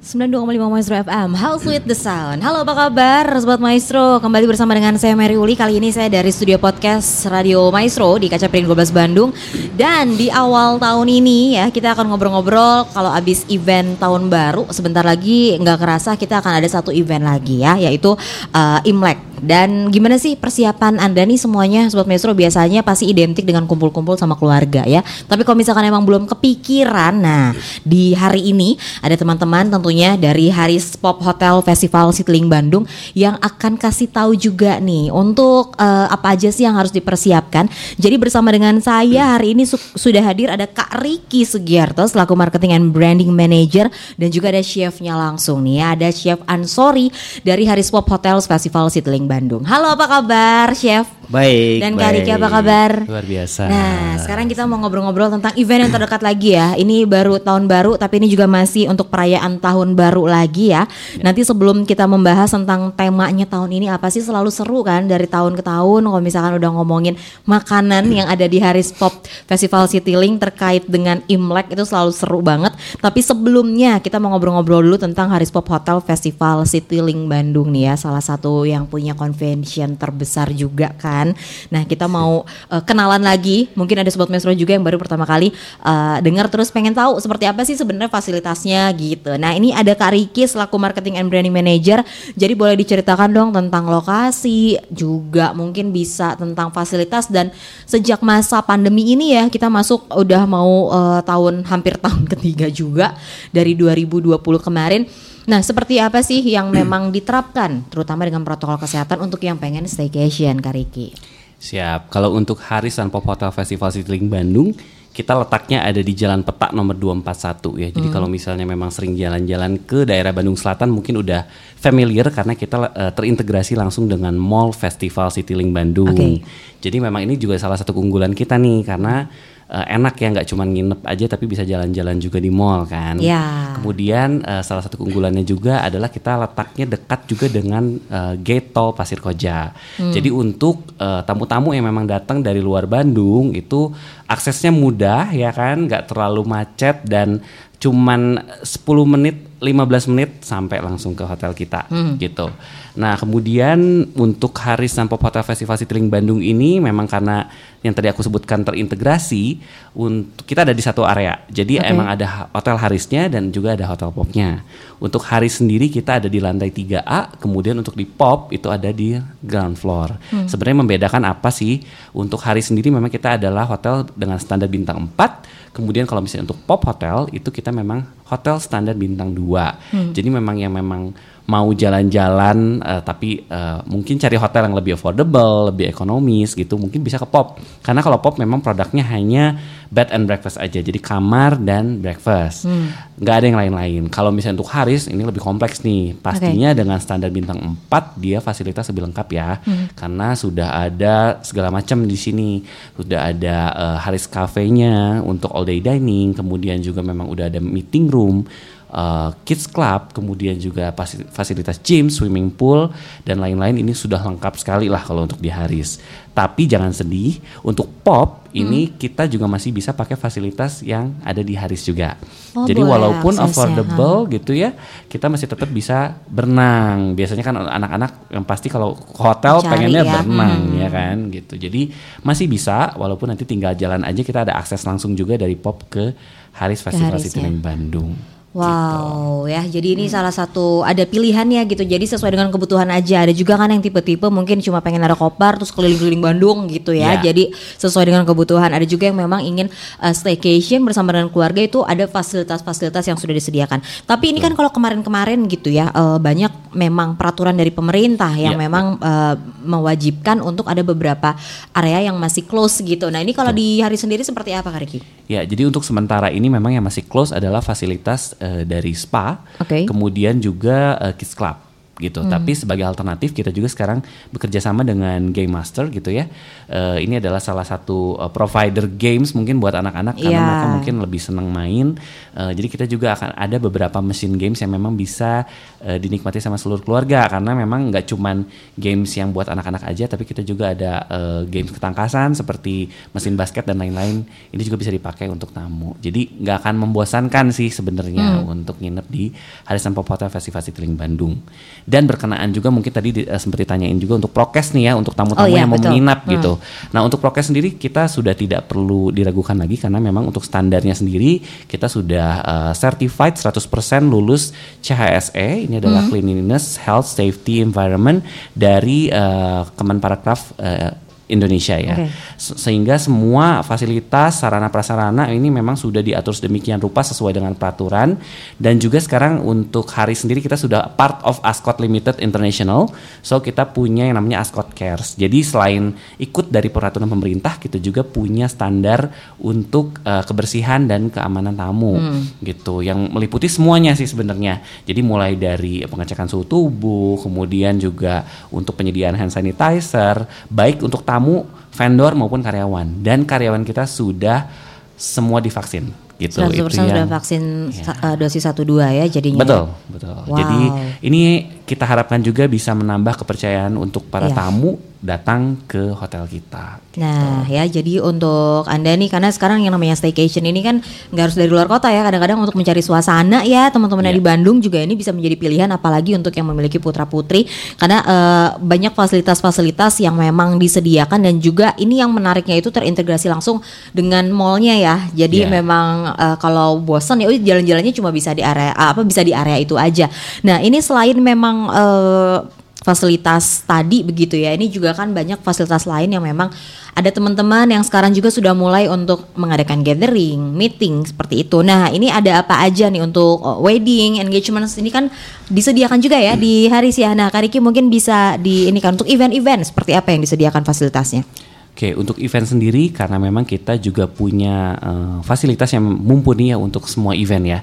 92,5 Maestro FM House with the Sound. Halo apa kabar Sobat Maestro? Kembali bersama dengan saya Mary Uli. Kali ini saya dari studio podcast Radio Maestro Di Kaca Piring 12 Bandung. Dan di awal tahun ini ya Kita akan ngobrol-ngobrol Kalau abis event tahun baru. Sebentar lagi nggak kerasa kita akan ada satu event lagi ya Yaitu uh, Imlek dan gimana sih persiapan Anda nih semuanya Sobat Maestro biasanya pasti identik dengan kumpul-kumpul sama keluarga ya. Tapi kalau misalkan emang belum kepikiran, nah di hari ini ada teman-teman tentunya dari Haris Pop Hotel Festival Citylink Bandung yang akan kasih tahu juga nih untuk uh, apa aja sih yang harus dipersiapkan. Jadi bersama dengan saya hari ini su sudah hadir ada Kak Riki Sugiarto selaku Marketing and Branding Manager dan juga ada chefnya langsung nih ya, ada Chef Ansori dari Haris Pop Hotel Festival Citylink Bandung. Halo apa kabar Chef? Baik. Dan Kak Riki apa kabar? Luar biasa. Nah sekarang kita mau ngobrol-ngobrol tentang event yang terdekat lagi ya. Ini baru tahun baru tapi ini juga masih untuk perayaan tahun baru lagi ya. ya. Nanti sebelum kita membahas tentang temanya tahun ini apa sih selalu seru kan dari tahun ke tahun. Kalau misalkan udah ngomongin makanan yang ada di Haris Pop Festival Citylink terkait dengan Imlek itu selalu seru banget. Tapi sebelumnya kita mau ngobrol-ngobrol dulu tentang Haris Pop Hotel Festival Citylink Bandung nih ya. Salah satu yang punya convention terbesar juga kan. Nah kita mau uh, kenalan lagi, mungkin ada sobat Mesro juga yang baru pertama kali uh, dengar terus pengen tahu seperti apa sih sebenarnya fasilitasnya gitu. Nah ini ada Kak Riki selaku Marketing and Branding Manager, jadi boleh diceritakan dong tentang lokasi, juga mungkin bisa tentang fasilitas. Dan sejak masa pandemi ini ya kita masuk udah mau uh, tahun hampir tahun ketiga juga dari 2020 kemarin Nah, seperti apa sih yang memang diterapkan, terutama dengan protokol kesehatan untuk yang pengen staycation, Kak Riki? Siap. Kalau untuk Hari Sun Pop Hotel Festival Citylink Bandung, kita letaknya ada di Jalan Petak nomor 241 ya. Jadi hmm. kalau misalnya memang sering jalan-jalan ke daerah Bandung Selatan mungkin udah familiar karena kita uh, terintegrasi langsung dengan Mall Festival Citylink Bandung. Okay. Jadi memang ini juga salah satu keunggulan kita nih karena uh, enak ya nggak cuma nginep aja tapi bisa jalan-jalan juga di mall kan. Yeah. Kemudian uh, salah satu keunggulannya juga adalah kita letaknya dekat juga dengan uh, gate tol Pasir Koja. Hmm. Jadi untuk tamu-tamu uh, yang memang datang dari luar Bandung itu aksesnya mudah ya kan, nggak terlalu macet dan cuman 10 menit 15 menit sampai langsung ke hotel kita hmm. gitu. Nah, kemudian untuk hari Pop Hotel Festival Citylink Bandung ini memang karena yang tadi aku sebutkan terintegrasi untuk kita ada di satu area. Jadi okay. emang ada hotel Harisnya dan juga ada hotel Popnya. Untuk Haris sendiri kita ada di lantai 3A, kemudian untuk di Pop itu ada di ground floor. Hmm. Sebenarnya membedakan apa sih? Untuk Haris sendiri memang kita adalah hotel dengan standar bintang 4, kemudian kalau misalnya untuk Pop Hotel itu kita memang hotel standar bintang 2. Hmm. Jadi memang yang memang mau jalan-jalan uh, tapi uh, mungkin cari hotel yang lebih affordable, lebih ekonomis gitu, mungkin bisa ke Pop. Karena kalau Pop memang produknya hanya bed and breakfast aja, jadi kamar dan breakfast. Hmm. Nggak ada yang lain-lain. Kalau misalnya untuk Haris ini lebih kompleks nih. Pastinya okay. dengan standar bintang 4 dia fasilitas lebih lengkap ya. Hmm. Karena sudah ada segala macam di sini. Sudah ada uh, Haris cafe-nya untuk all day dining, kemudian juga memang udah ada meeting room uh, kids club, kemudian juga fasilitas gym, swimming pool dan lain-lain ini sudah lengkap sekali lah kalau untuk di Haris. Tapi jangan sedih, untuk pop ini hmm. kita juga masih bisa pakai fasilitas yang ada di Haris juga. Oh, Jadi boleh, walaupun affordable ha. gitu ya, kita masih tetap bisa berenang. Biasanya kan anak-anak yang pasti kalau hotel Cari pengennya ya. berenang hmm. ya kan gitu. Jadi masih bisa walaupun nanti tinggal jalan aja kita ada akses langsung juga dari pop ke Haris Festival City ya. Bandung. Wow gitu. ya, jadi ini hmm. salah satu ada pilihannya gitu. Jadi sesuai dengan kebutuhan aja. Ada juga kan yang tipe-tipe mungkin cuma pengen ada koper terus keliling-keliling Bandung gitu ya. Yeah. Jadi sesuai dengan kebutuhan. Ada juga yang memang ingin uh, staycation bersama dengan keluarga itu ada fasilitas-fasilitas yang sudah disediakan. Tapi ini kan kalau kemarin-kemarin gitu ya uh, banyak memang peraturan dari pemerintah yang yeah. memang uh, mewajibkan untuk ada beberapa area yang masih close gitu. Nah ini kalau di hari sendiri seperti apa Kak Riki? Ya, jadi untuk sementara ini memang yang masih close adalah fasilitas uh, dari spa, okay. kemudian juga uh, kids club gitu. Hmm. Tapi sebagai alternatif kita juga sekarang bekerja sama dengan Game Master gitu ya. Uh, ini adalah salah satu uh, provider games mungkin buat anak-anak karena yeah. mereka mungkin lebih senang main. Uh, jadi kita juga akan ada beberapa mesin games yang memang bisa uh, dinikmati sama seluruh keluarga karena memang nggak cuman games yang buat anak-anak aja, tapi kita juga ada uh, games ketangkasan seperti mesin basket dan lain-lain. Ini juga bisa dipakai untuk tamu. Jadi nggak akan membosankan sih sebenarnya hmm. untuk nginep di Harisan Pop Hotel Festival Citylink Bandung dan berkenaan juga mungkin tadi uh, sempat ditanyain juga untuk prokes nih ya untuk tamu-tamu oh, iya, yang mau menginap hmm. gitu. Nah untuk prokes sendiri kita sudah tidak perlu diragukan lagi karena memang untuk standarnya sendiri kita sudah uh, certified 100% lulus CHSE ini adalah hmm. cleanliness, health, safety, environment dari uh, Kemenparekraf uh, Indonesia ya. Okay. Sehingga semua fasilitas sarana prasarana ini memang sudah diatur sedemikian rupa sesuai dengan peraturan dan juga sekarang untuk hari sendiri kita sudah part of Ascot Limited International. So kita punya yang namanya Ascot Cares. Jadi selain ikut dari peraturan pemerintah kita juga punya standar untuk uh, kebersihan dan keamanan tamu hmm. gitu yang meliputi semuanya sih sebenarnya. Jadi mulai dari pengecekan suhu tubuh, kemudian juga untuk penyediaan hand sanitizer, baik untuk tamu tamu, vendor maupun karyawan. Dan karyawan kita sudah semua divaksin gitu. 100% itu sudah vaksin ya. dosis 1 2 ya jadinya. Betul, ya? betul. Wow. Jadi ini kita harapkan juga bisa menambah kepercayaan untuk para ya. tamu datang ke hotel kita. Gitu. Nah ya jadi untuk anda nih karena sekarang yang namanya staycation ini kan nggak harus dari luar kota ya kadang-kadang untuk mencari suasana ya teman-teman yeah. di Bandung juga ini bisa menjadi pilihan apalagi untuk yang memiliki putra putri karena uh, banyak fasilitas-fasilitas yang memang disediakan dan juga ini yang menariknya itu terintegrasi langsung dengan mallnya ya jadi yeah. memang uh, kalau bosan ya jalan-jalannya cuma bisa di area apa bisa di area itu aja. Nah ini selain memang uh, fasilitas tadi begitu ya. Ini juga kan banyak fasilitas lain yang memang ada teman-teman yang sekarang juga sudah mulai untuk mengadakan gathering, meeting seperti itu. Nah, ini ada apa aja nih untuk uh, wedding, engagement ini kan disediakan juga ya di hari sih. Nah, Kariki mungkin bisa di ini kan untuk event-event seperti apa yang disediakan fasilitasnya? Oke, untuk event sendiri karena memang kita juga punya uh, fasilitas yang mumpuni ya untuk semua event ya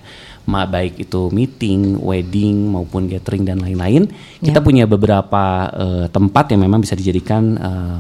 ma baik itu meeting, wedding maupun gathering dan lain-lain. Yeah. Kita punya beberapa uh, tempat yang memang bisa dijadikan uh,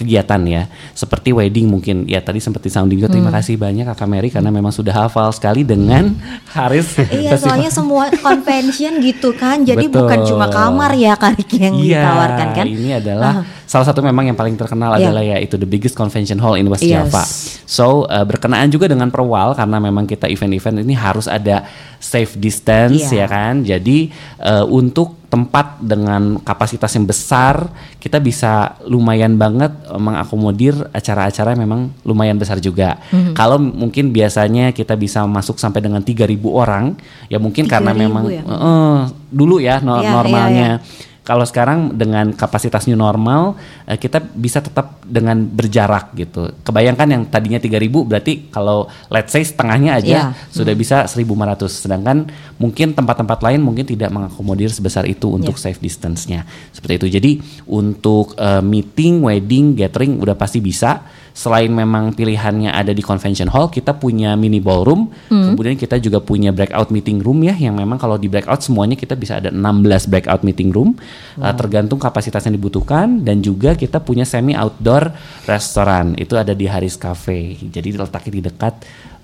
kegiatan ya seperti wedding mungkin ya tadi sempat sounding juga terima hmm. kasih banyak Kak Mary karena memang sudah hafal sekali dengan Haris iya soalnya semua convention gitu kan jadi Betul. bukan cuma kamar ya Kak yang iya, ditawarkan kan ini adalah uh. salah satu memang yang paling terkenal yeah. adalah ya itu the biggest convention hall in West yes. Java so uh, berkenaan juga dengan perwal karena memang kita event-event ini harus ada safe distance yeah. ya kan jadi uh, untuk tempat dengan kapasitas yang besar kita bisa lumayan banget eh, mengakomodir acara-acara memang lumayan besar juga. Mm-hmm. Kalau mungkin biasanya kita bisa masuk sampai dengan 3000 orang, ya mungkin karena memang ya? Uh, dulu ya no- yeah, normalnya. Yeah, yeah kalau sekarang dengan kapasitas new normal uh, kita bisa tetap dengan berjarak gitu. Kebayangkan yang tadinya 3000 berarti kalau let's say setengahnya aja yeah. sudah hmm. bisa 1500 sedangkan mungkin tempat-tempat lain mungkin tidak mengakomodir sebesar itu untuk yeah. safe distance-nya. Seperti itu. Jadi untuk uh, meeting, wedding, gathering udah pasti bisa selain memang pilihannya ada di convention hall, kita punya mini ballroom, hmm. kemudian kita juga punya breakout meeting room ya, yang memang kalau di breakout semuanya kita bisa ada 16 breakout meeting room, wow. uh, tergantung kapasitas yang dibutuhkan, dan juga kita punya semi outdoor restoran, itu ada di Haris Cafe, jadi letaknya di dekat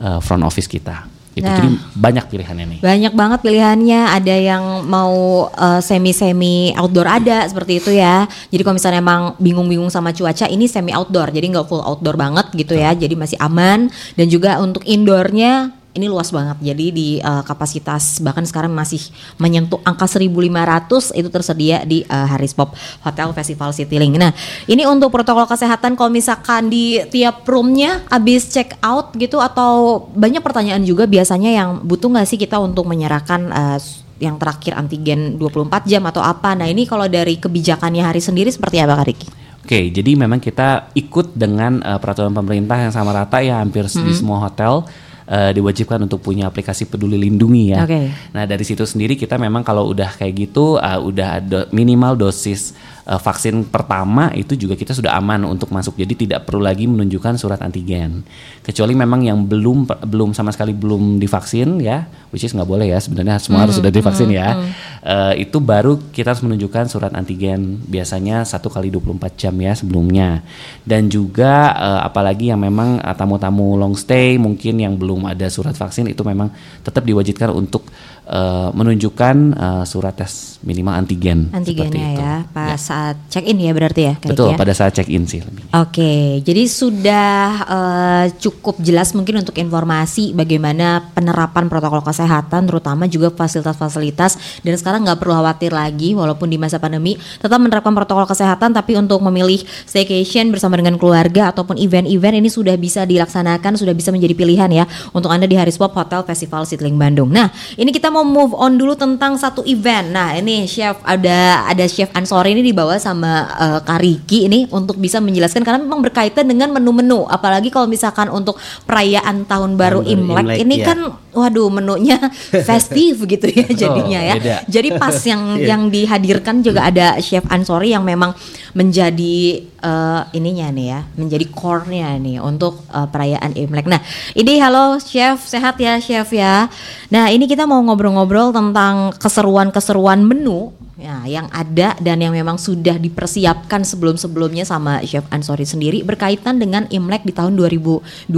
uh, front office kita. Itu nah, jadi banyak pilihannya nih. Banyak banget pilihannya. Ada yang mau uh, semi-semi outdoor ada seperti itu ya. Jadi kalau misalnya emang bingung-bingung sama cuaca, ini semi outdoor. Jadi nggak full outdoor banget gitu ya. Jadi masih aman. Dan juga untuk indoornya ini luas banget. Jadi di uh, kapasitas bahkan sekarang masih menyentuh angka 1.500 itu tersedia di uh, Haris Pop Hotel Festival Citylink. Nah, ini untuk protokol kesehatan kalau misalkan di tiap roomnya habis check out gitu atau banyak pertanyaan juga biasanya yang butuh nggak sih kita untuk menyerahkan uh, yang terakhir antigen 24 jam atau apa. Nah, ini kalau dari kebijakannya hari sendiri seperti apa Kak Riki? Oke, jadi memang kita ikut dengan uh, peraturan pemerintah yang sama rata ya hampir mm -hmm. di semua hotel uh, diwajibkan untuk punya aplikasi Peduli Lindungi ya. Okay. Nah dari situ sendiri kita memang kalau udah kayak gitu uh, udah ada minimal dosis uh, vaksin pertama itu juga kita sudah aman untuk masuk. Jadi tidak perlu lagi menunjukkan surat antigen. Kecuali memang yang belum belum sama sekali belum divaksin ya, which is nggak boleh ya sebenarnya semua hmm, harus sudah divaksin hmm, ya. Hmm. Uh, itu baru kita harus menunjukkan surat antigen biasanya satu kali 24 jam ya sebelumnya. Dan juga uh, apalagi yang memang tamu-tamu long stay mungkin yang belum ada surat vaksin itu memang tetap diwajibkan untuk uh, menunjukkan uh, surat tes minimal antigen. Antigennya ya, pas ya. saat check in ya berarti ya. Betul, ya? pada saat check in sih. Oke, okay, jadi sudah uh, cukup jelas mungkin untuk informasi bagaimana penerapan protokol kesehatan, terutama juga fasilitas-fasilitas. Dan sekarang nggak perlu khawatir lagi, walaupun di masa pandemi tetap menerapkan protokol kesehatan, tapi untuk memilih staycation bersama dengan keluarga ataupun event-event ini sudah bisa dilaksanakan, sudah bisa menjadi pilihan ya untuk anda di Haris Pop Hotel Festival Citylink Bandung. Nah, ini kita mau move on dulu tentang satu event. Nah, ini chef ada ada chef Ansori ini dibawa sama uh, Kariki ini untuk bisa menjelaskan karena memang berkaitan dengan menu-menu. Apalagi kalau misalkan untuk perayaan tahun baru Imlek, Imlek ini ya. kan waduh menunya festif gitu ya jadinya ya. Beda. Jadi pas yang yeah. yang dihadirkan juga ada chef Ansori yang memang menjadi uh, ininya nih ya, menjadi core-nya nih untuk uh, perayaan Imlek. Nah, ini halo chef, sehat ya chef ya. Nah, ini kita mau ngobrol-ngobrol tentang keseruan-keseruan menu ya yang ada dan yang memang sudah dipersiapkan sebelum-sebelumnya sama Chef Ansori sendiri berkaitan dengan Imlek di tahun 2022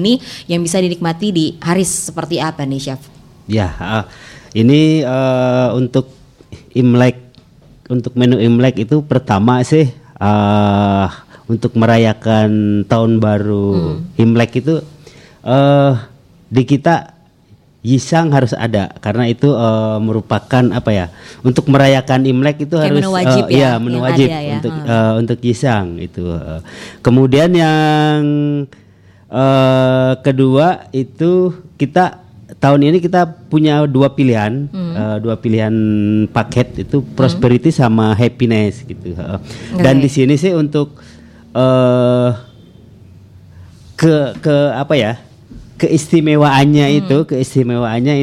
ini yang bisa dinikmati di Haris seperti apa nih Chef? Ya, uh, ini uh, untuk Imlek untuk menu Imlek itu pertama sih uh, untuk merayakan tahun baru hmm. Imlek itu uh, di kita Yisang harus ada karena itu uh, merupakan apa ya untuk merayakan Imlek itu Kayak harus menu wajib uh, ya, ya menu wajib ya. untuk hmm. uh, untuk Yisang itu. Uh. Kemudian yang uh, kedua itu kita tahun ini kita punya dua pilihan hmm. uh, dua pilihan paket itu prosperity hmm. sama happiness gitu. Uh. Dan di sini sih untuk uh, ke ke apa ya? keistimewaannya hmm. itu keistimewaannya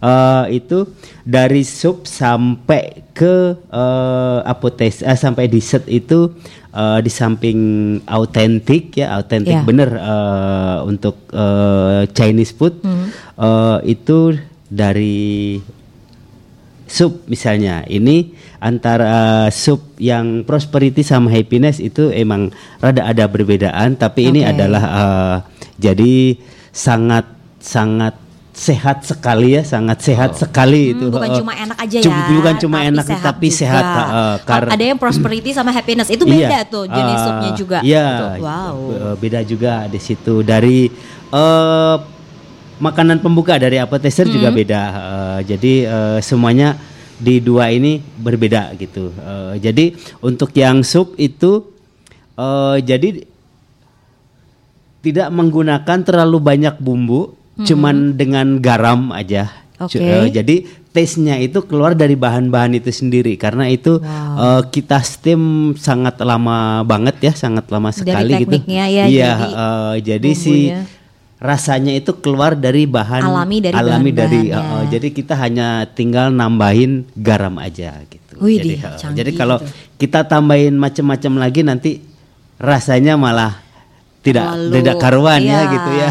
uh, itu dari sup sampai ke uh, apotes uh, sampai dessert itu uh, di samping autentik ya autentik yeah. bener uh, untuk uh, Chinese food hmm. uh, itu dari sup misalnya ini antara uh, sup yang prosperity sama happiness itu emang rada ada perbedaan tapi okay. ini adalah uh, jadi sangat sangat sehat sekali ya, sangat sehat oh. sekali hmm, itu. Bukan uh, cuma enak aja ya. Bukan cuma tapi enak sehat tapi juga. sehat. Uh, kar ada yang prosperity sama happiness itu beda iya, tuh jenis uh, supnya juga. Iya. Wow. Beda juga di situ dari uh, makanan pembuka dari appetizer hmm. juga beda. Uh, jadi uh, semuanya di dua ini berbeda gitu. Uh, jadi untuk yang sup itu uh, jadi tidak menggunakan terlalu banyak bumbu, mm-hmm. cuman dengan garam aja. Okay. Uh, eh, jadi taste-nya itu keluar dari bahan-bahan itu sendiri karena itu wow. uh, kita steam sangat lama banget ya, sangat lama sekali dari gitu. ya. Iya, jadi, uh, jadi si rasanya itu keluar dari bahan alami dari alami dari uh, jadi kita hanya tinggal nambahin garam aja gitu. Wih, jadi uh, jadi kalau kita tambahin macam-macam lagi nanti rasanya malah tidak Lalu, tidak karuan ya, ya gitu ya.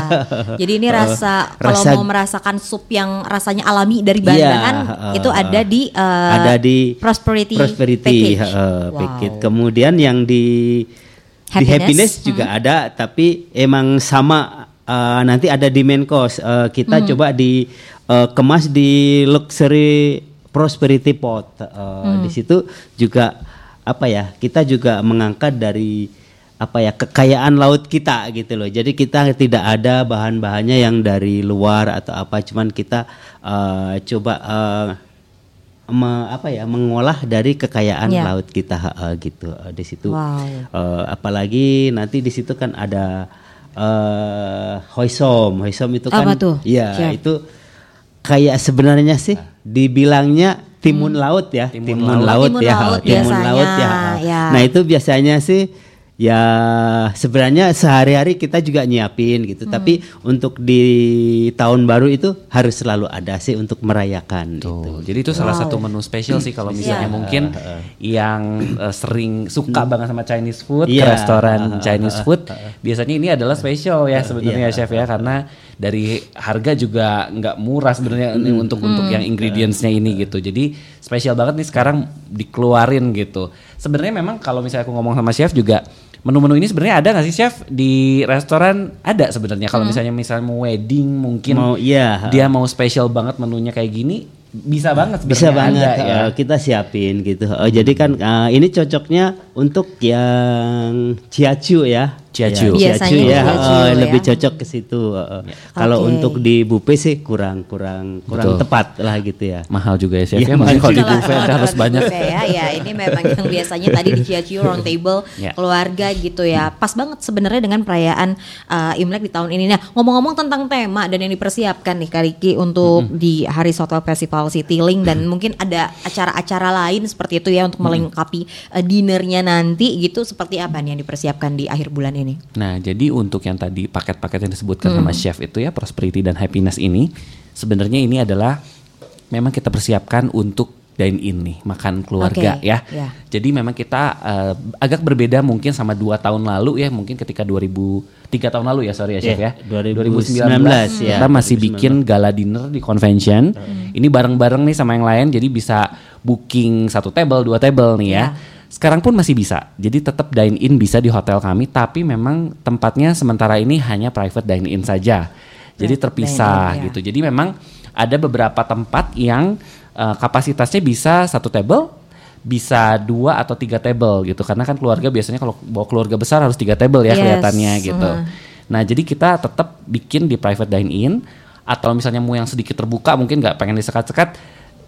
Jadi ini rasa uh, kalau rasa, mau merasakan sup yang rasanya alami dari bahan-bahan ya, uh, itu ada di uh, ada di prosperity, prosperity package. Uh, package. Kemudian yang di happiness, di happiness juga hmm. ada tapi emang sama uh, nanti ada di main course. Uh, kita hmm. coba di uh, kemas di luxury prosperity pot. Uh, hmm. Di situ juga apa ya? Kita juga mengangkat dari apa ya kekayaan laut kita gitu loh. Jadi kita tidak ada bahan-bahannya yang dari luar atau apa, cuman kita uh, coba uh, me, apa ya mengolah dari kekayaan yeah. laut kita uh, gitu uh, di situ. Wow. Uh, apalagi nanti di situ kan ada uh, hoisom. Hoisom itu kan, tuh? ya itu kayak sebenarnya sih dibilangnya timun hmm. laut ya, timun, timun laut, laut, timun ya, laut, timun laut ya. ya. Nah itu biasanya sih ya sebenarnya sehari-hari kita juga nyiapin gitu. Hmm. Tapi untuk di tahun baru itu harus selalu ada sih untuk merayakan gitu. Tuh, jadi itu salah satu menu spesial sih kalau misalnya Iya. mungkin yang eh, sering suka banget sama Chinese food ke Iya. restoran Chinese food, biasanya ini adalah spesial ya sebetulnya ya chef ya karena dari harga juga nggak murah sebenarnya ini untuk untuk yang ingredientsnya ini gitu. Jadi spesial banget nih sekarang dikeluarin gitu. Sebenarnya memang kalau misalnya aku ngomong sama chef juga menu-menu ini sebenarnya ada nggak sih chef di restoran ada sebenarnya kalau misalnya misalnya mau wedding mungkin Mau iya. dia mau spesial banget menunya kayak gini bisa banget bisa sebenarnya banget ada ya. kita siapin gitu. Eh, jadi kan eh, ini cocoknya untuk yang ciacu ya. Ciacu. Ya, ciacu ya, ciacu ya. lebih cocok ke situ. eh. Kalau Oke. untuk di buffet sih kurang kurang kurang Betul. tepat lah gitu ya. mahal juga ya chef Iya, ya mahal kalau di Kalau- buffet kalau ada harus banyak buffet ya, ya ini memang yang biasanya tadi di Ciaciu round table Ya. keluarga gitu ya. Pas banget sebenarnya dengan perayaan uh, Imlek di tahun ini. Nah, ngomong-ngomong tentang tema dan yang dipersiapkan nih Kariki untuk di Hari Hotel Festival Citylink dan mungkin ada acara-acara lain seperti itu ya untuk melengkapi uh, dinernya nanti gitu seperti apa nih yang dipersiapkan di akhir bulan ini? Nah, jadi untuk yang tadi paket-paket yang disebutkan sama chef itu ya prosperity dan happiness ini sebenarnya ini adalah memang kita persiapkan untuk dine in nih, makan keluarga Oke, ya. ya. Jadi memang kita eh, agak berbeda mungkin sama dua tahun lalu ya, mungkin ketika 2000 tiga tahun lalu ya sorry ya chef Ya, ya. 2019 ya. Kita masih bikin gala dinner di convention. Ini bareng-bareng nih sama yang lain, jadi bisa booking satu table, dua table nih ya. Ya. Sekarang pun masih bisa. Jadi tetap dine in bisa di hotel kami, tapi memang tempatnya sementara ini hanya private dine in saja. Jadi terpisah dine-in, ya. gitu. Jadi memang ada beberapa tempat yang eh, kapasitasnya bisa satu table, bisa dua atau tiga table gitu. Karena kan keluarga biasanya kalau bawa keluarga besar harus tiga table ya Yes, kelihatannya gitu. uh. Nah jadi kita tetap bikin di private dine in atau misalnya mau yang sedikit terbuka mungkin nggak pengen disekat-sekat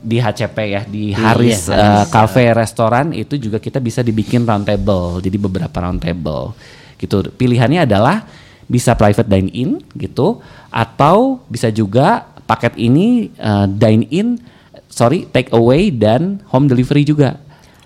di HCP ya di Haris iya, eh, Haris. Cafe restoran itu juga kita bisa dibikin round table jadi beberapa round table gitu pilihannya adalah bisa private dine in gitu atau bisa juga paket ini eh, dine in sorry take away dan home delivery juga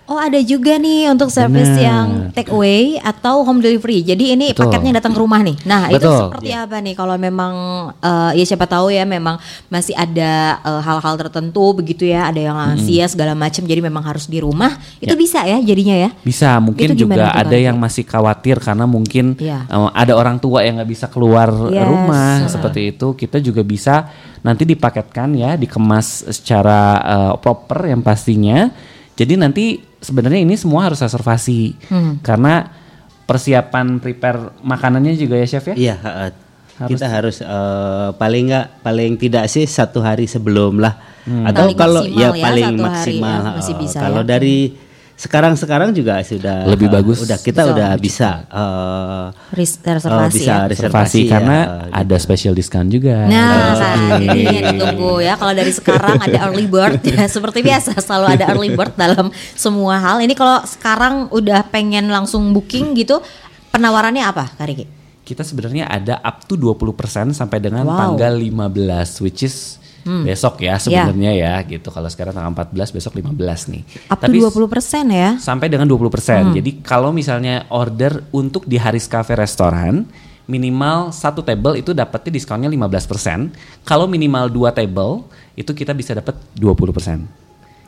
Oh ada juga nih untuk service Benar. yang take away atau home delivery. Jadi ini Betul. paketnya datang ke rumah nih. Nah itu Betul. seperti apa nih kalau memang eh, ya siapa tahu ya memang masih ada eh, hal-hal tertentu begitu ya. Ada yang lansia segala macam. Jadi memang harus di rumah. Itu Ya. bisa ya jadinya ya. Bisa, mungkin Itu juga ada yang masih khawatir karena mungkin Iya. eh, ada orang tua yang nggak bisa keluar Yes. rumah seperti itu. Kita juga bisa nanti dipaketkan ya, dikemas secara eh, proper yang pastinya. Jadi nanti sebenarnya ini semua harus reservasi Hmm. karena persiapan prepare makanannya juga ya chef ya. Iya, heeh. kita harus eh, paling nggak paling tidak sih satu hari sebelum lah. Atau Paling kalau ya ya, paling hari maksimal. ya, masih bisa kalau ya. dari sekarang sekarang juga sudah Lebih eh, bagus. Udah kita Betul. udah bisa eh, eh, reservasi bisa ya. Reservasi reservasi karena ya, ada special discount juga. Nah, Oh, ini yang ditunggu ya. Kalau dari sekarang ada early bird ya seperti biasa selalu ada early bird dalam semua hal. Ini kalau sekarang udah pengen langsung booking gitu, penawarannya apa, Kak Riki? Kita sebenarnya ada up to 20% sampai dengan Wow. tanggal 15 which is besok ya sebenarnya ya gitu. Kalau sekarang tanggal 14 besok 15 nih. Up to 20% ya. sampai dengan 20%. Jadi kalau misalnya order untuk di Haris Cafe restoran minimal satu table itu dapatnya diskonnya 15%. Kalau minimal dua table itu kita bisa dapat 20%.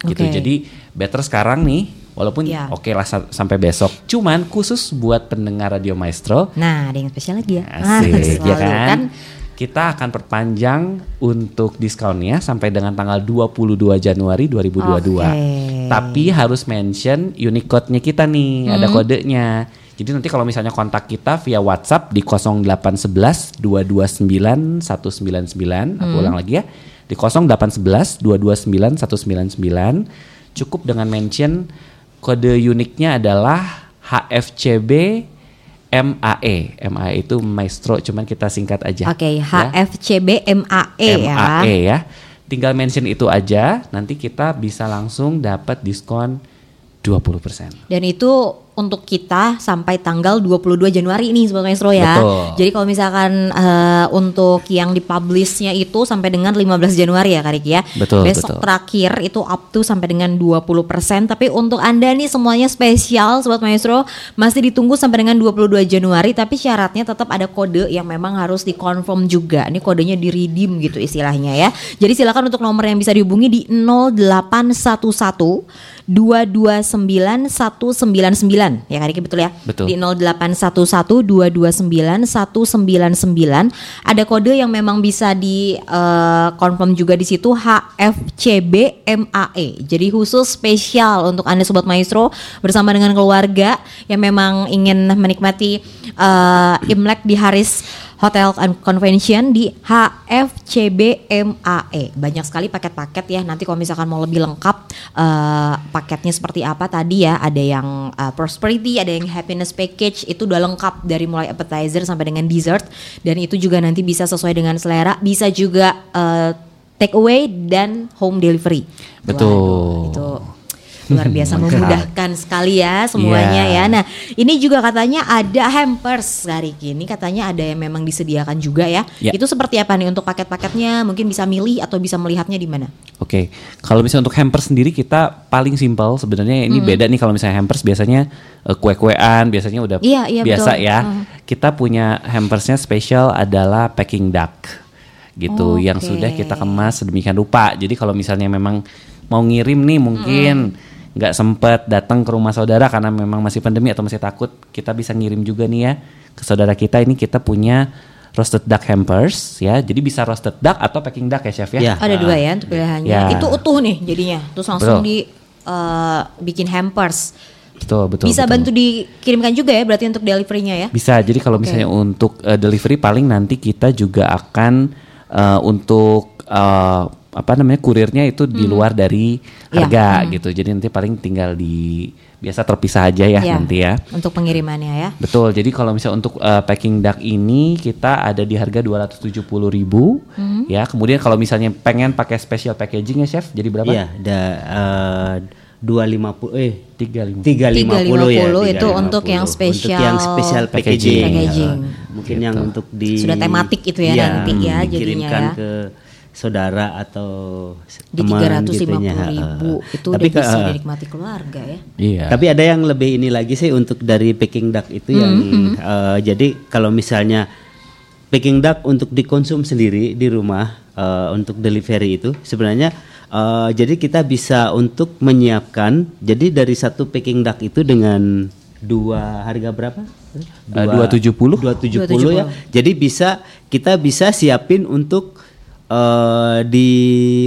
Gitu. Oke. Jadi better sekarang nih walaupun Ya. oke lah sa- sampai besok. Cuman khusus buat pendengar Radio Maestro Nah, ada yang spesial lagi ya. Asik, ya kan? Kita akan perpanjang untuk diskonnya sampai dengan tanggal 22 Januari 2022. Oke. Tapi harus mention unique code-nya kita nih, ada kodenya. Jadi nanti kalau misalnya kontak kita via WhatsApp di 0811 229 199, aku ulang lagi ya. Di 0811 229 199 cukup dengan mention kode uniknya adalah HFCB MAE. MAE itu maestro cuman kita singkat aja. Oke, Ya. HFCB MAE ya. MAE ya. Tinggal mention itu aja, nanti kita bisa langsung dapat diskon 20%. Dan itu untuk kita sampai tanggal 22 Januari ini Sobat Maestro ya. Betul. Jadi kalau misalkan eh, untuk yang dipublishnya itu sampai dengan 15 Januari ya Kak Riki ya. Betul, Besok betul. terakhir itu up to sampai dengan 20%. Tapi untuk Anda nih semuanya spesial Sobat Maestro masih ditunggu sampai dengan 22 Januari tapi syaratnya tetap ada kode yang memang harus dikonfirm juga. Ini kodenya di redeem gitu istilahnya ya. Jadi silakan untuk nomor yang bisa dihubungi di 0811 229 199 ya Kak Riki betul ya? Betul. Di 0811 229 199 ada kode yang memang bisa di eh, confirm juga di situ HFCB MAE. Jadi khusus spesial untuk Anda sobat maestro bersama dengan keluarga yang memang ingin menikmati eh, Imlek di Haris Hotel and Convention di HFCB MAE. Banyak sekali paket-paket ya. Nanti kalau misalkan mau lebih lengkap eh, paketnya seperti apa tadi ya, ada yang eh, prosperity, ada yang happiness package itu udah lengkap dari mulai appetizer sampai dengan dessert dan itu juga nanti bisa sesuai dengan selera, bisa juga eh, take away dan home delivery. Betul. Waduh, itu luar biasa memudahkan sekali ya semuanya Iya. ya. Nah, ini juga katanya ada hampers hari ini katanya ada yang memang disediakan juga ya. Ya. Itu seperti apa nih untuk paket-paketnya? Mungkin bisa milih atau bisa melihatnya di mana? Oke, kalau misalnya untuk hampers sendiri kita paling simpel sebenarnya ini Hmm. beda nih kalau misalnya hampers biasanya eh, kue-kuean biasanya udah Iya, iya, biasa betul. ya. Hmm. Kita punya hampersnya spesial adalah packing duck gitu yang Oke. sudah kita kemas sedemikian rupa. Jadi kalau misalnya memang mau ngirim nih mungkin Hmm. Nggak sempet datang ke rumah saudara karena memang masih pandemi atau masih takut, kita bisa ngirim juga nih ya ke saudara kita. Ini kita punya roasted duck hampers ya. Jadi bisa roasted duck atau packing duck ya chef ya. Ya. Ada dua ya untuk pilihannya. Ya. Itu utuh nih jadinya. Terus langsung Betul. di eh, bikin hampers. Betul, betul. bisa betul. bantu dikirimkan juga ya berarti untuk deliverynya ya. Bisa. Jadi kalau Oke. misalnya untuk uh, delivery paling nanti kita juga akan uh, untuk uh, apa namanya kurirnya itu di luar dari Iya, harga gitu. Jadi nanti paling tinggal di biasa terpisah aja ya Iya, nanti ya. Untuk pengirimannya ya. Betul. Jadi kalau misalnya untuk uh, packing duck ini kita ada di harga 270.000 ribu Hmm. ya. Kemudian kalau misalnya pengen pakai special packaging ya chef, jadi berapa? Iya, ada eh, dua lima puluh eh 350. tiga lima puluh ya. 350 itu 350. untuk yang spesial Untuk yang spesial packaging. packaging. Packaging. Eh, mungkin yang untuk di Sudah tematik itu ya Iya, nanti ya jadinya dikirimkan ya. ke saudara atau Di teman puluh ribu itu Tapi udah bisa ke- dinikmati keluarga ya. Iya. Tapi ada yang lebih ini lagi sih untuk dari packing duck itu yang Hmm, eh, jadi kalau misalnya packing duck untuk dikonsum sendiri di rumah eh, untuk delivery itu sebenarnya eh, jadi kita bisa untuk menyiapkan jadi dari satu packing duck itu dengan dua harga berapa? Eh, 270. 270 ya. Jadi bisa kita bisa siapin untuk eh di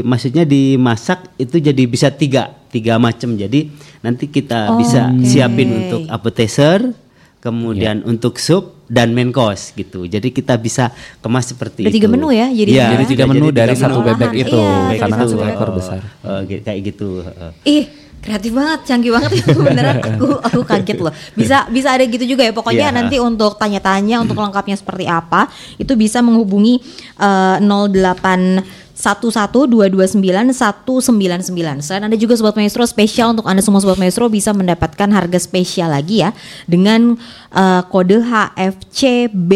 maksudnya dimasak itu jadi bisa tiga tiga macam. Jadi nanti kita bisa oke. siapin untuk appetizer, kemudian untuk sup dan main course gitu. Jadi kita bisa kemas seperti Ada itu. tiga menu ya jadinya Iya, Jadi tiga jadi menu tiga dari satu menu. bebek itu. iya, Karena kan satu ekor besar. Eh, gi- kayak gitu. eh. Ih, kreatif banget, canggih banget itu beneran aku aku kaget loh. Bisa bisa ada gitu juga ya. Pokoknya Iya. nanti untuk tanya-tanya untuk lengkapnya seperti apa itu bisa menghubungi eh, 08 11229 199. Selain ada juga sobat maestro spesial untuk Anda semua sobat maestro bisa mendapatkan harga spesial lagi ya dengan eh, kode HFCB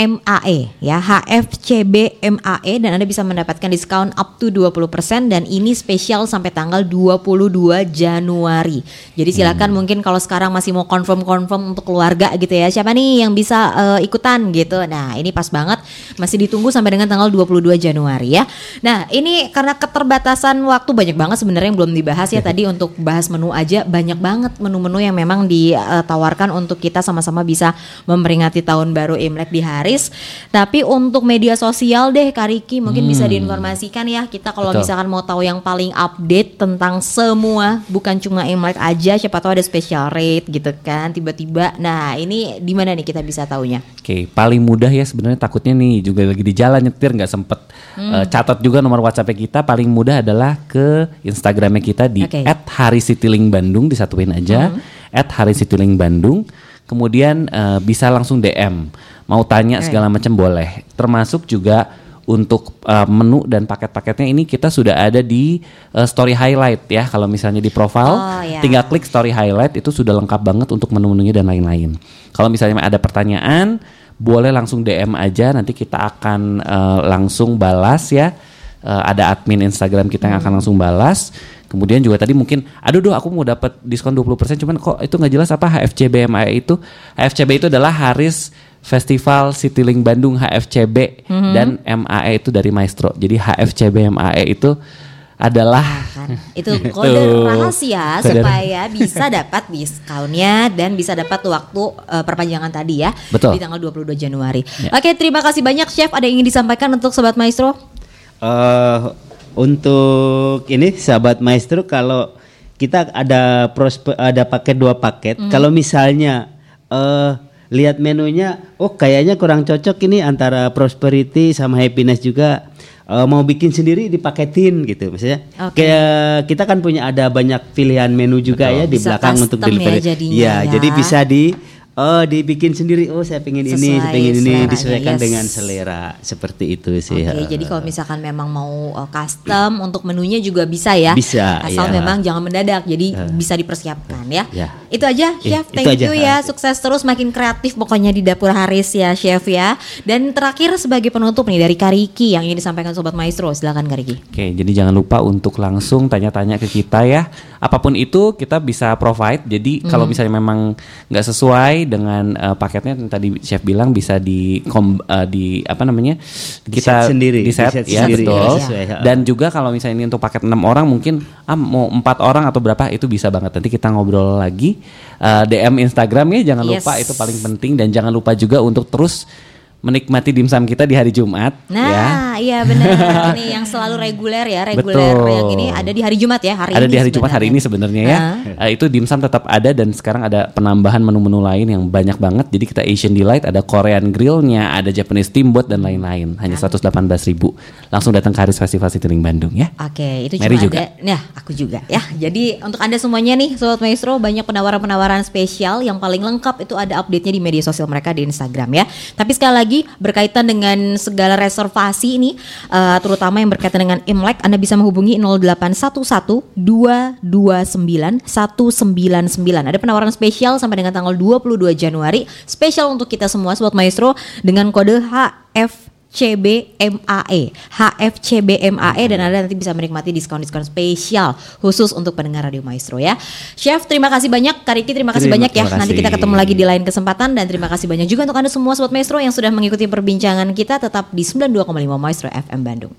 MAE ya HFCB MAE dan Anda bisa mendapatkan diskon up to 20% dan ini spesial sampai tanggal 22 Januari. Jadi silakan mungkin kalau sekarang masih mau confirm-confirm untuk keluarga gitu ya. Siapa nih yang bisa eh, ikutan gitu. Nah, ini pas banget masih ditunggu sampai dengan tanggal 22 Januari ya. Nah, ini karena keterbatasan waktu banyak banget sebenarnya yang belum dibahas ya tadi untuk bahas menu aja banyak banget menu-menu yang memang ditawarkan untuk kita sama-sama bisa memperingati tahun baru Imlek di Haris. Tapi untuk media sosial deh Kariki mungkin bisa diinformasikan ya kita kalau misalkan mau tahu yang paling update tentang semua bukan cuma Imlek aja siapa tahu ada special rate gitu kan tiba-tiba. Nah, ini di mana nih kita bisa taunya? Oke, paling mudah ya sebenarnya takutnya nih juga lagi di jalan nyetir nggak sempet Hmm. eh, catat juga nomor WhatsApp kita. Paling mudah adalah ke Instagramnya kita di. Hmm. @harisitilingbandung disatuin aja @harisitilingbandung. Kemudian eh, bisa langsung DM, mau tanya Oke. segala macam boleh. Termasuk juga untuk uh, menu dan paket-paketnya ini kita sudah ada di uh, story highlight ya. Kalau misalnya di profile, Oh, ya. tinggal klik story highlight itu sudah lengkap banget untuk menu-menunya dan lain-lain. Kalau misalnya ada pertanyaan, boleh langsung DM aja. Nanti kita akan uh, langsung balas ya. Uh, ada admin Instagram kita yang akan langsung balas. Kemudian juga tadi mungkin, aduh doh aku mau dapat diskon 20% cuman kok itu nggak jelas apa HFCB MAE itu. HFCB itu adalah Haris Festival Citylink Bandung HFCB dan MAE itu dari Maestro. Jadi HFCB MAE itu adalah kan itu kode Tuh. rahasia Kode- supaya bisa dapat diskonnya dan bisa dapat waktu eh, perpanjangan tadi ya Betul. di tanggal 22 Januari. Oke, terima kasih banyak Chef. Ada yang ingin disampaikan untuk sobat maestro? Eh, untuk ini sahabat maestro kalau kita ada prospe, ada paket dua paket kalau misalnya eh lihat menunya oh kayaknya kurang cocok ini antara prosperity sama happiness juga eh, mau bikin sendiri dipaketin gitu maksudnya Oke. kayak kita kan punya ada banyak pilihan menu juga ya di Bisa belakang untuk ya delivery jadinya ya, ya. jadi bisa di oh dibikin sendiri oh saya pengen ini Sesuai saya pengen ini disesuaikan yes. dengan selera seperti itu sih Oke, eh. jadi kalau misalkan memang mau uh, custom untuk menunya juga bisa ya. Bisa, Asal ya. memang jangan mendadak, jadi bisa dipersiapkan ya. Ya. Itu aja, Eh, Chef. itu Thank aja. you ya. Sukses terus, makin kreatif pokoknya di dapur Haris ya, Chef ya. Dan terakhir sebagai penutup nih dari Kariki yang ingin disampaikan sobat maestro, silakan Kariki. Oke, jadi jangan lupa untuk langsung tanya-tanya ke kita ya. Apa pun itu kita bisa provide. Jadi kalau misalnya memang nggak sesuai dengan uh, paketnya yang tadi chef bilang bisa di kom, uh, di apa namanya kita set sendiri, di set, di set ya sendiri, betul. ya, sesuai, ya. Dan juga kalau misalnya ini untuk paket enam orang mungkin ah mau empat orang atau berapa itu bisa banget. Nanti kita ngobrol lagi Uh, DM Instagram ya jangan Yes. lupa itu paling penting dan jangan lupa juga untuk terus menikmati dimsum kita di hari Jumat ya. Nah, iya benar. ini yang selalu reguler ya, reguler Betul. yang ini ada di hari Jumat ya, hari ada ini. di hari Jumat hari ini sebenarnya ya. Eh, itu dimsum tetap ada dan sekarang ada penambahan menu-menu lain yang banyak banget. Jadi kita Asian Delight, ada Korean Grillnya, ada Japanese Steamboat dan lain-lain. Hanya 118.000. Langsung datang ke Haris Festival Citylink Bandung ya. Oke, itu Mary juga. ada. Ya, aku juga ya. Jadi untuk anda semuanya nih, sobat maestro, banyak penawaran-penawaran spesial. Yang paling lengkap itu ada update-nya di media sosial mereka di Instagram ya. Tapi sekali lagi berkaitan dengan segala reservasi ini, eh, terutama yang berkaitan dengan Imlek, anda bisa menghubungi 0811 229 199. Ada penawaran spesial sampai dengan tanggal 22 Januari, spesial untuk kita semua sobat maestro dengan kode HF CBMAE HFCBMAE E, dan Anda nanti bisa menikmati diskon-diskon spesial khusus untuk pendengar Radio Maestro ya. Chef, terima kasih banyak. Kariki, terima kasih Terima- banyak ya. terima Nanti kasih. kita ketemu lagi di lain kesempatan dan terima kasih banyak juga untuk Anda semua Sobat Maestro yang sudah mengikuti perbincangan kita tetap di 92,5 Maestro FM Bandung.